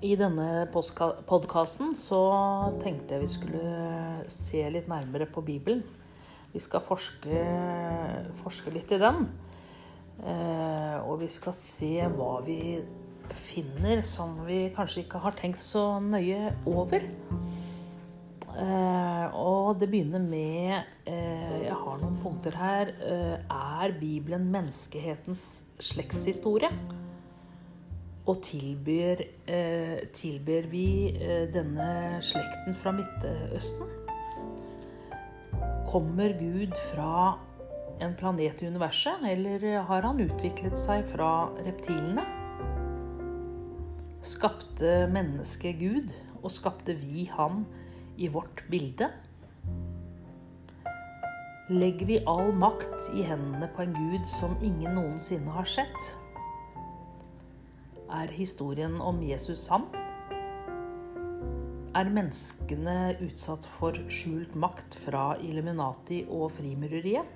I denne podkasten så tenkte jeg vi skulle se litt nærmere på Bibelen. Vi skal forske, forske litt i den. Eh, og vi skal se hva vi finner som vi kanskje ikke har tenkt så nøye over. Eh, og det begynner med eh, Jeg har noen punkter her. Er Bibelen menneskehetens slektshistorie? Og tilbyr, eh, tilbyr vi eh, denne slekten fra Midtøsten? Kommer Gud fra en planet i universet, eller har han utviklet seg fra reptilene? Skapte mennesket Gud, og skapte vi ham i vårt bilde? Legger vi all makt i hendene på en gud som ingen noensinne har sett? Er historien om Jesus sann? Er menneskene utsatt for skjult makt fra Illuminati og frimureriet?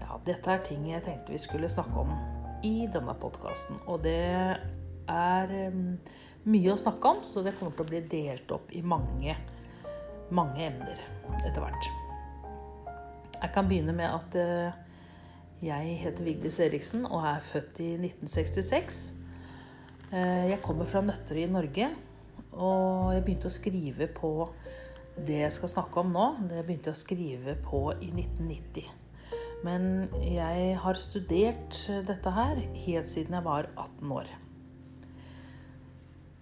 Ja, dette er ting jeg tenkte vi skulle snakke om i denne podkasten. Og det er mye å snakke om, så det kommer til å bli delt opp i mange, mange emner etter hvert. Jeg kan begynne med at uh, jeg heter Vigdis Eriksen og er født i 1966. Eh, jeg kommer fra Nøtterøy i Norge, og jeg begynte å skrive på det jeg skal snakke om nå. Det begynte jeg å skrive på i 1990. Men jeg har studert dette her helt siden jeg var 18 år.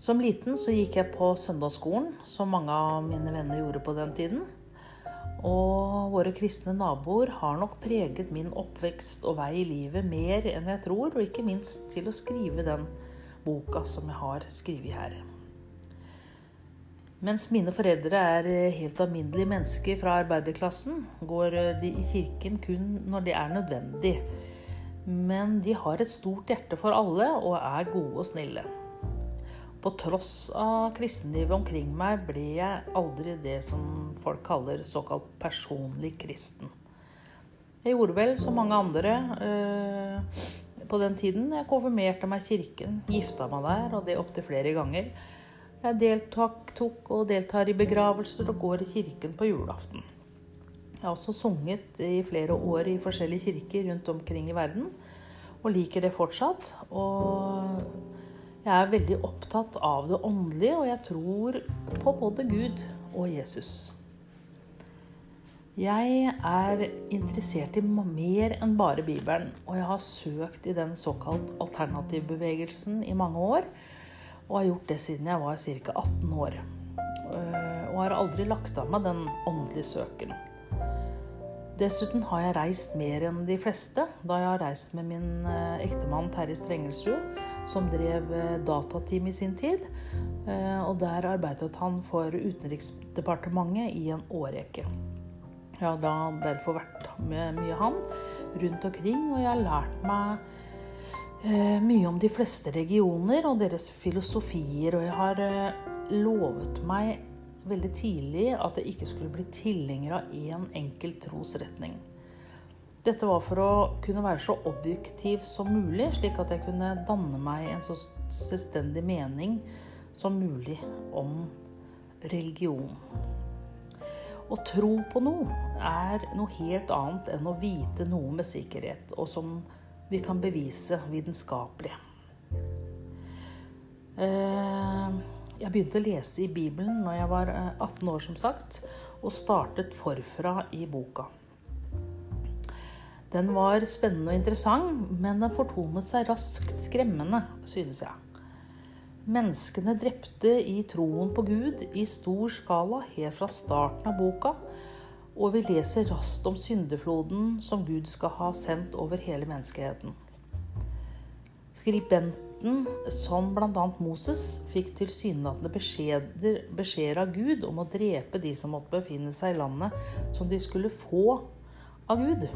Som liten så gikk jeg på søndagsskolen, som mange av mine venner gjorde på den tiden. Og våre kristne naboer har nok preget min oppvekst og vei i livet mer enn jeg tror, og ikke minst til å skrive den boka som jeg har skrevet her. Mens mine foreldre er helt alminnelige mennesker fra arbeiderklassen, går de i kirken kun når det er nødvendig. Men de har et stort hjerte for alle og er gode og snille. På tross av kristenlivet omkring meg ble jeg aldri det som folk kaller såkalt personlig kristen. Jeg gjorde vel som mange andre eh, på den tiden. Jeg konfirmerte meg i kirken, gifta meg der, og det opptil flere ganger. Jeg deltok tok og deltar i begravelser og går i kirken på julaften. Jeg har også sunget i flere år i forskjellige kirker rundt omkring i verden, og liker det fortsatt. Og jeg er veldig opptatt av det åndelige, og jeg tror på både Gud og Jesus. Jeg er interessert i mer enn bare Bibelen, og jeg har søkt i den såkalt alternativbevegelsen i mange år. Og har gjort det siden jeg var ca. 18 år. Øh, og har aldri lagt av meg den åndelige søken. Dessuten har jeg reist mer enn de fleste, da jeg har reist med min øh, ektemann Terje Strengelsrud som drev eh, datateam i sin tid. Eh, og der arbeidet han for Utenriksdepartementet i en årrekke. Jeg har da derfor vært med mye han rundt omkring, og jeg har lært meg eh, mye om de fleste regioner og deres filosofier. Og jeg har lovet meg veldig tidlig at jeg ikke skulle bli tilhenger av én enkelt trosretning. Dette var for å kunne være så objektiv som mulig, slik at jeg kunne danne meg en så selvstendig mening som mulig om religion. Å tro på noe er noe helt annet enn å vite noe med sikkerhet, og som vi kan bevise vitenskapelig. Eh, jeg begynte å lese i Bibelen når jeg var 18 eh, år, som sagt, og startet forfra i boka. Den var spennende og interessant, men den fortonet seg raskt skremmende, synes jeg. Menneskene drepte i troen på Gud i stor skala helt fra starten av boka, og vi leser raskt om syndefloden som Gud skal ha sendt over hele menneskeheten. Skribenten, som bl.a. Moses, fikk tilsynelatende beskjeder, beskjeder av Gud om å drepe de som måtte befinne seg i landet som de skulle få av Gud.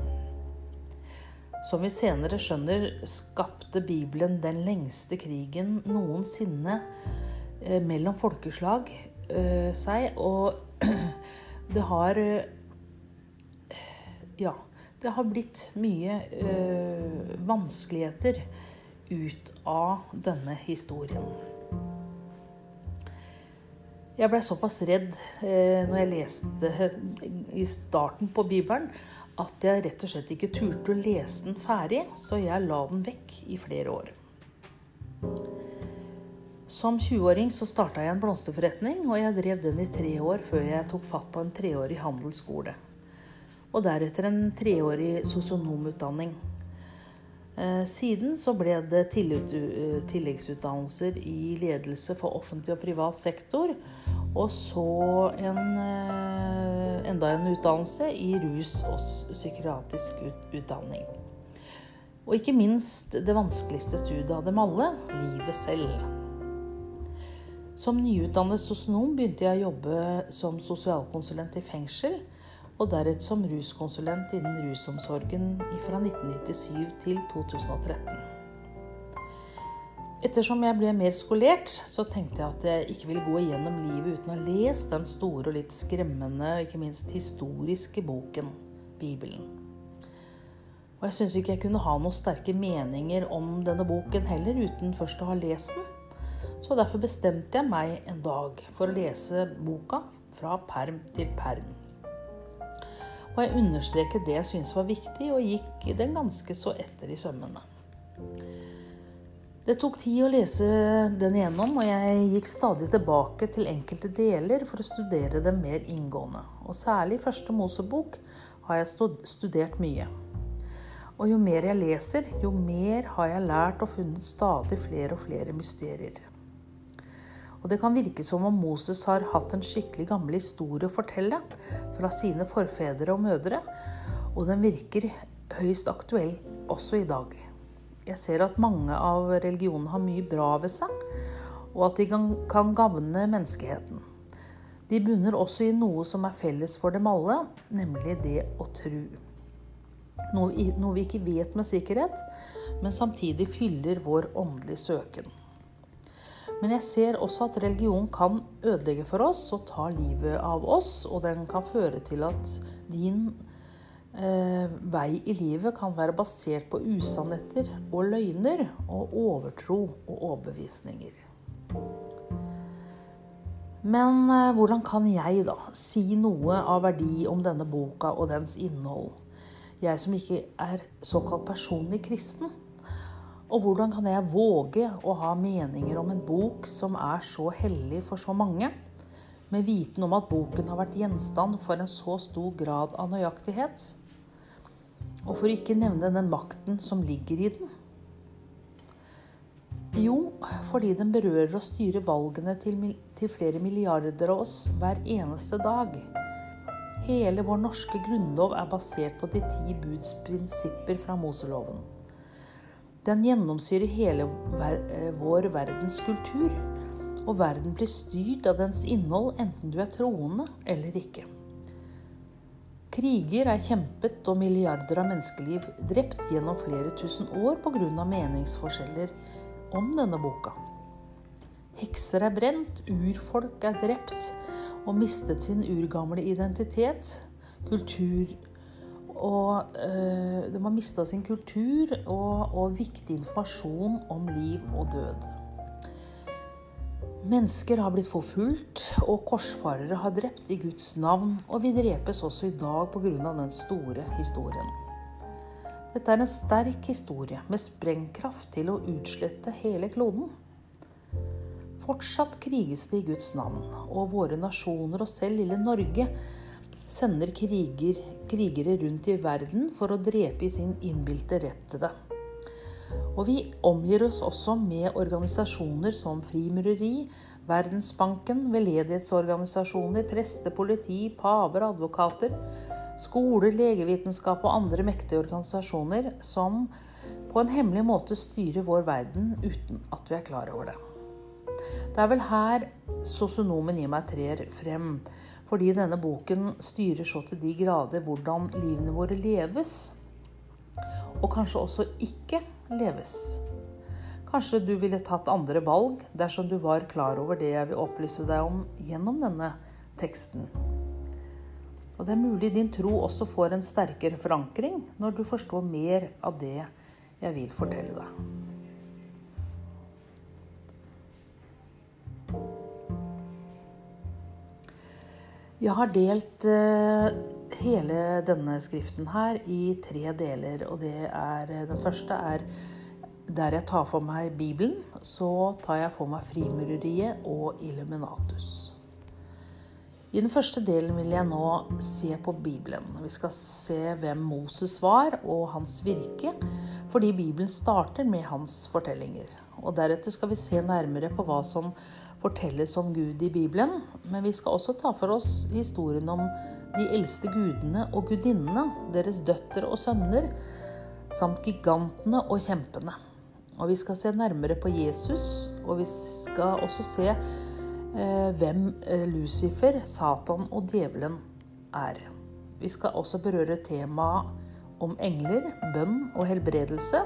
Som vi senere skjønner, skapte Bibelen den lengste krigen noensinne eh, mellom folkeslag eh, seg. Og det har eh, Ja, det har blitt mye vanskeligheter ut av denne historien. Jeg blei såpass redd eh, når jeg leste i starten på Bibelen, at jeg rett og slett ikke turte å lese den ferdig, så jeg la den vekk i flere år. Som 20-åring så starta jeg en blomsterforretning, og jeg drev den i tre år før jeg tok fatt på en treårig handelsskole. Og deretter en treårig sosionomutdanning. Eh, siden så ble det tilleggsutdannelser i ledelse for offentlig og privat sektor. Og så en, eh, enda en utdannelse i rus- og psykiatrisk utdanning. Og ikke minst det vanskeligste studiet av dem alle livet selv. Som nyutdannet sosionom begynte jeg å jobbe som sosialkonsulent i fengsel og deretter som ruskonsulent innen rusomsorgen fra 1997 til 2013. Ettersom jeg ble mer skolert, så tenkte jeg at jeg ikke ville gå igjennom livet uten å ha lest den store og litt skremmende og ikke minst historiske boken Bibelen. Og jeg syns ikke jeg kunne ha noen sterke meninger om denne boken heller uten først å ha lest den. Så derfor bestemte jeg meg en dag for å lese boka fra perm til perm. Og jeg understreket det jeg syntes var viktig, og gikk den ganske så etter i sømmene. Det tok tid å lese den igjennom, og jeg gikk stadig tilbake til enkelte deler for å studere dem mer inngående. Og særlig første Mosebok har jeg studert mye. Og jo mer jeg leser, jo mer har jeg lært og funnet stadig flere og flere mysterier. Og det kan virke som om Moses har hatt en skikkelig gammel historie å fortelle fra sine forfedre og mødre, og den virker høyst aktuell også i dag. Jeg ser at mange av religionene har mye bra ved seg, og at de kan gagne menneskeheten. De bunner også i noe som er felles for dem alle, nemlig det å tro. Noe, vi ikke vet med sikkerhet, men samtidig fyller vår åndelige søken. Men jeg ser også at religion kan ødelegge for oss og ta livet av oss. Og den kan føre til at din vei i livet kan være basert på usannheter og løgner og overtro og overbevisninger. Men eh, hvordan kan jeg da si noe av verdi om denne boka og dens innhold? Jeg som ikke er såkalt personlig kristen. Og hvordan kan jeg våge å ha meninger om en bok som er så hellig for så mange, med viten om at boken har vært gjenstand for en så stor grad av nøyaktighet? Og for ikke nevne den makten som ligger i den. Jo, fordi den berører og styrer valgene til, til flere milliarder av oss hver eneste dag. Hele vår norske grunnlov er basert på de ti buds prinsipper fra Moseloven. Den gjennomsyrer hele ver eh, vår verdens kultur. Og verden blir styrt av dens innhold, enten du er troende eller ikke. Kriger er kjempet og milliarder av menneskeliv drept gjennom flere tusen år pga. meningsforskjeller om denne boka. Hekser er brent, urfolk er drept og mistet sin urgamle identitet. Kultur og øh, de har mista sin kultur og, og viktig informasjon om liv og død. Mennesker har blitt forfulgt, og korsfarere har drept i Guds navn. Og vi drepes også i dag pga. den store historien. Dette er en sterk historie med sprengkraft til å utslette hele kloden. Fortsatt kriges det i Guds navn, og våre nasjoner og selv lille Norge sender kriger, krigere rundt i verden for å drepe i sin innbilte rett til det. Og vi omgir oss også med organisasjoner som Frimureri, Verdensbanken, veldedighetsorganisasjoner, prester, politi, paver, advokater, skoler, legevitenskap og andre mektige organisasjoner som på en hemmelig måte styrer vår verden uten at vi er klar over det. Det er vel her sosionomen i meg trer frem. Fordi denne boken styrer så til de grader hvordan livene våre leves. Og kanskje også ikke leves. Kanskje du ville tatt andre valg dersom du var klar over det jeg vil opplyse deg om gjennom denne teksten. Og det er mulig din tro også får en sterkere forankring når du forstår mer av det jeg vil fortelle deg. Jeg har delt uh, hele denne skriften her i tre deler. Og det er Den første er der jeg tar for meg Bibelen. Så tar jeg for meg frimureriet og Illuminatus. I den første delen vil jeg nå se på Bibelen. Vi skal se hvem Moses var og hans virke, fordi Bibelen starter med hans fortellinger. Og Deretter skal vi se nærmere på hva som fortelles om Gud i Bibelen, men vi skal også ta for oss historien om de eldste gudene og gudinnene, deres døtre og sønner, samt gigantene og kjempene. Og vi skal se nærmere på Jesus, og vi skal også se eh, hvem eh, Lucifer, Satan og djevelen er. Vi skal også berøre temaet om engler, bønn og helbredelse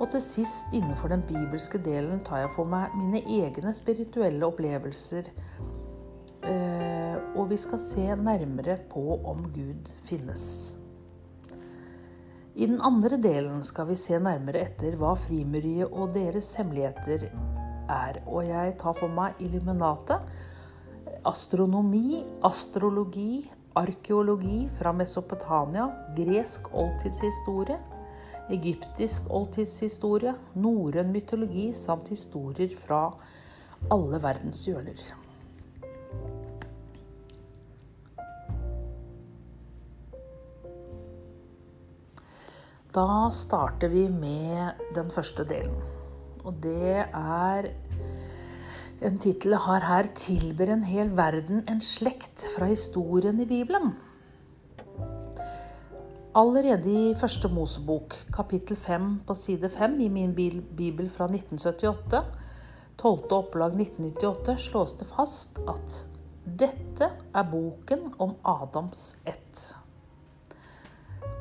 og til sist, innenfor den bibelske delen, tar jeg for meg mine egne spirituelle opplevelser. Eh, og vi skal se nærmere på om Gud finnes. I den andre delen skal vi se nærmere etter hva Frimuriet og deres hemmeligheter er. Og jeg tar for meg Illuminatet, astronomi, astrologi, arkeologi fra Mesopotamia, gresk oldtidshistorie, egyptisk oldtidshistorie, norrøn mytologi samt historier fra alle verdens hjørner. Da starter vi med den første delen. Og det er En tittel har her 'Tilber en hel verden en slekt fra historien i Bibelen'. Allerede i første Mosebok, kapittel 5 på side 5 i min bibel fra 1978, 12. opplag 1998, slås det fast at dette er boken om Adams ett.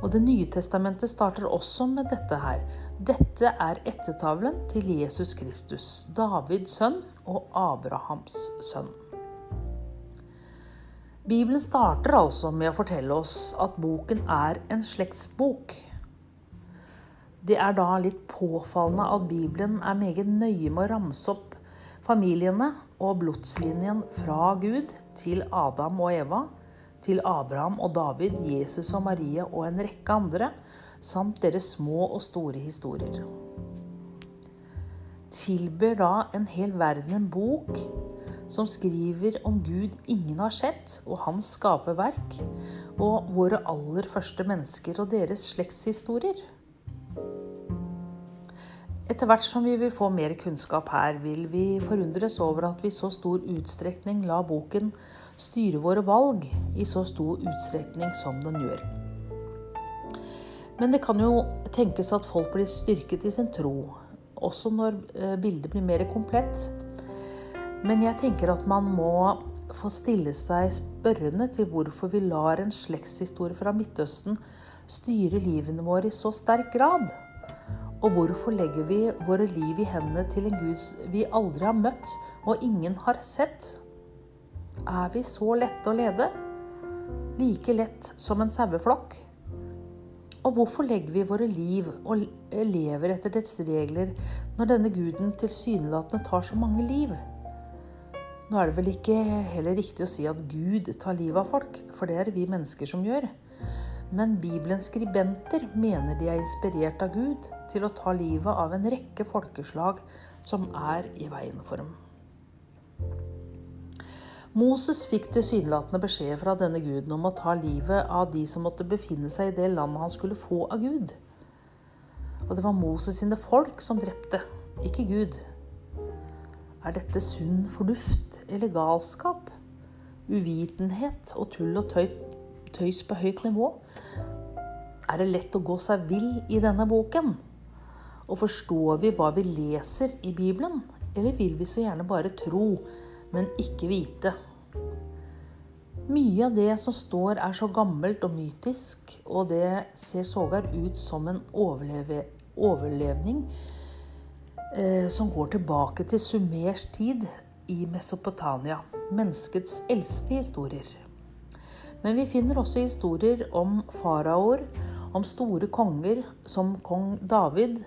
Og Det nye testamentet starter også med dette her. Dette er ettertavlen til Jesus Kristus, Davids sønn og Abrahams sønn. Bibelen starter altså med å fortelle oss at boken er en slektsbok. Det er da litt påfallende at Bibelen er meget nøye med å ramse opp familiene og blodslinjen fra Gud til Adam og Eva, til Abraham og David, Jesus og Maria og en rekke andre, samt deres små og store historier. Tilber da en hel verden en bok som skriver om Gud ingen har sett, og hans skaperverk, og våre aller første mennesker og deres slektshistorier. Etter hvert som vi vil få mer kunnskap her, vil vi forundres over at vi i så stor utstrekning la boken styre våre valg i så stor utstrekning som den gjør. Men det kan jo tenkes at folk blir styrket i sin tro, også når eh, bildet blir mer komplett men jeg tenker at man må få stille seg spørrende til hvorfor vi lar en slektshistorie fra Midtøsten styre livene våre i så sterk grad. Og hvorfor legger vi våre liv i hendene til en Gud vi aldri har møtt og ingen har sett? Er vi så lette å lede? Like lett som en saueflokk? Og hvorfor legger vi våre liv og lever etter dets regler når denne guden tilsynelatende tar så mange liv? Nå er det vel ikke heller riktig å si at Gud tar livet av folk, for det er det vi mennesker som gjør. Men Bibelens skribenter mener de er inspirert av Gud til å ta livet av en rekke folkeslag som er i veien for dem. Moses fikk tilsynelatende beskjed fra denne guden om å ta livet av de som måtte befinne seg i det landet han skulle få av Gud. Og det var Moses sine folk som drepte, ikke Gud. Er dette sunn fornuft eller galskap? Uvitenhet og tull og tøys på høyt nivå? Er det lett å gå seg vill i denne boken? Og forstår vi hva vi leser i Bibelen? Eller vil vi så gjerne bare tro, men ikke vite? Mye av det som står, er så gammelt og mytisk, og det ser sågar ut som en overlevning Eh, som går tilbake til Sumers tid i Mesopotamia. Menneskets eldste historier. Men vi finner også historier om faraoer, om store konger som kong David,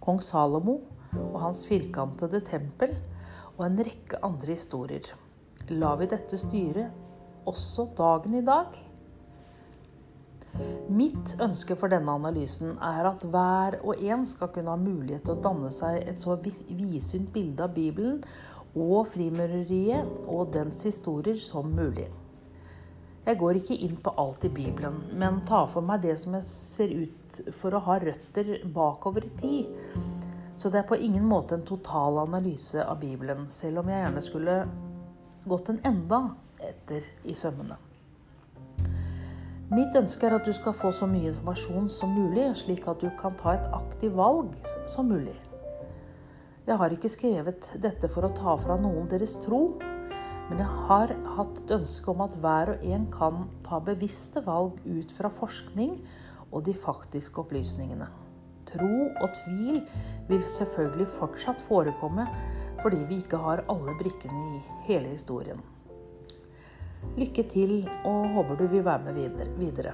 kong Salomo og hans firkantede tempel, og en rekke andre historier. Lar vi dette styre også dagen i dag? Mitt ønske for denne analysen er at hver og en skal kunne ha mulighet til å danne seg et så vidsynt bilde av Bibelen og frimureriet og dens historier som mulig. Jeg går ikke inn på alt i Bibelen, men tar for meg det som jeg ser ut for å ha røtter bakover i tid. Så det er på ingen måte en total analyse av Bibelen, selv om jeg gjerne skulle gått en enda etter i sømmene. Mitt ønske er at du skal få så mye informasjon som mulig, slik at du kan ta et aktivt valg som mulig. Jeg har ikke skrevet dette for å ta fra noen deres tro, men jeg har hatt et ønske om at hver og en kan ta bevisste valg ut fra forskning og de faktiske opplysningene. Tro og tvil vil selvfølgelig fortsatt forekomme fordi vi ikke har alle brikkene i hele historien. Lykke til, og håper du vil være med videre.